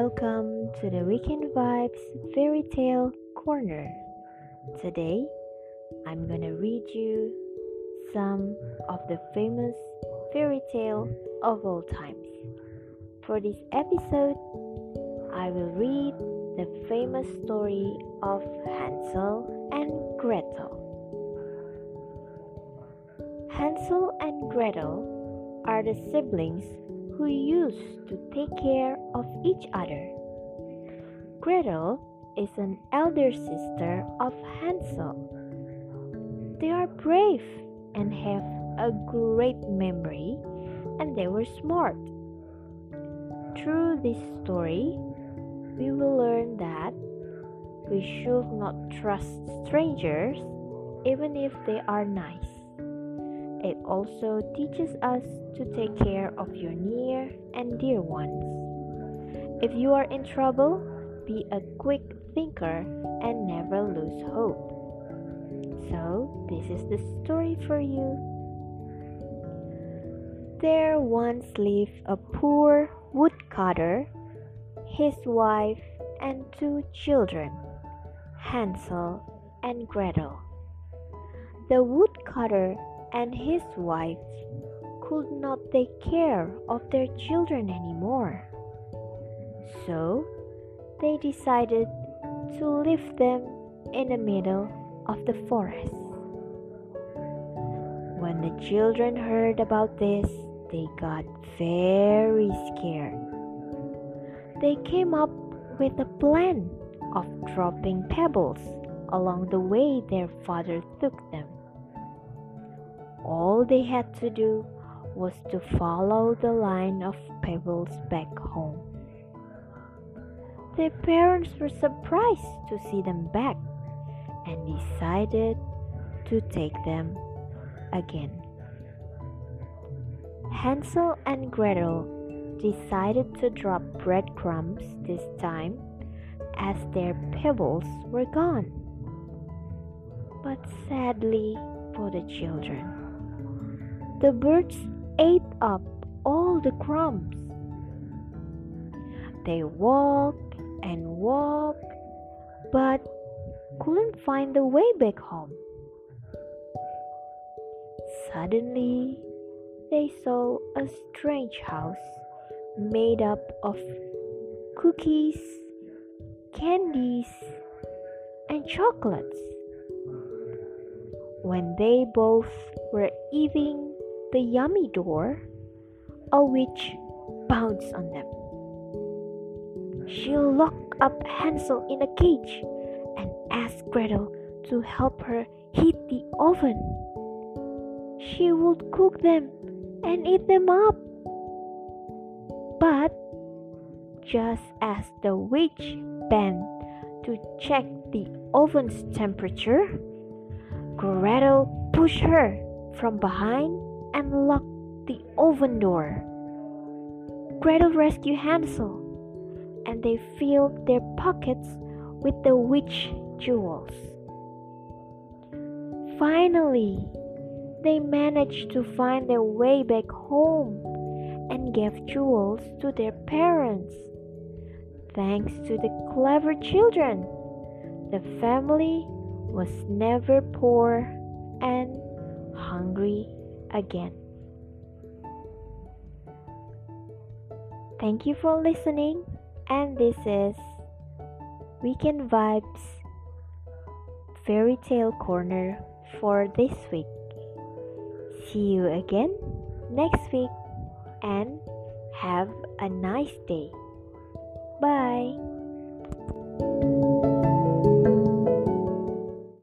Welcome to the Weekend Vibes Fairy Tale Corner. Today, I'm gonna read you some of the famous fairy tale of all times. For this episode, I will read the famous story of Hansel and Gretel. Hansel and Gretel are the siblings who used to take care of each other. Gretel is an elder sister of Hansel. They are brave and have a great memory, and they were smart. Through this story, we will learn that we should not trust strangers even if they are nice. It also teaches us to take care of your near and dear ones. If you are in trouble, be a quick thinker and never lose hope. So, this is the story for you. There once lived a poor woodcutter, his wife, and two children, Hansel and Gretel. The woodcutter and his wife could not take care of their children anymore. So they decided to leave them in the middle of the forest. When the children heard about this, they got very scared. They came up with a plan of dropping pebbles along the way their father took them. All they had to do was to follow the line of pebbles back home. Their parents were surprised to see them back and decided to take them again. Hansel and Gretel decided to drop breadcrumbs this time as their pebbles were gone. But sadly for the children, the birds ate up all the crumbs. They walked and walked, but couldn't find the way back home. Suddenly, they saw a strange house made up of cookies, candies, and chocolates. When they both were eating the yummy door, a witch pounced on them. She locked up Hansel in a cage and asked Gretel to help her heat the oven. She would cook them and eat them up. But just as the witch bent to check the oven's temperature, Gretel pushed her from behind and locked the oven door. Gretel rescued Hansel, and they filled their pockets with the witch jewels. Finally, they managed to find their way back home and gave jewels to their parents. Thanks to the clever children, the family was never poor and hungry again. Thank you for listening, and this is Weekend Vibes Fairy Tale Corner for this week. See you again next week and have a nice day. Bye.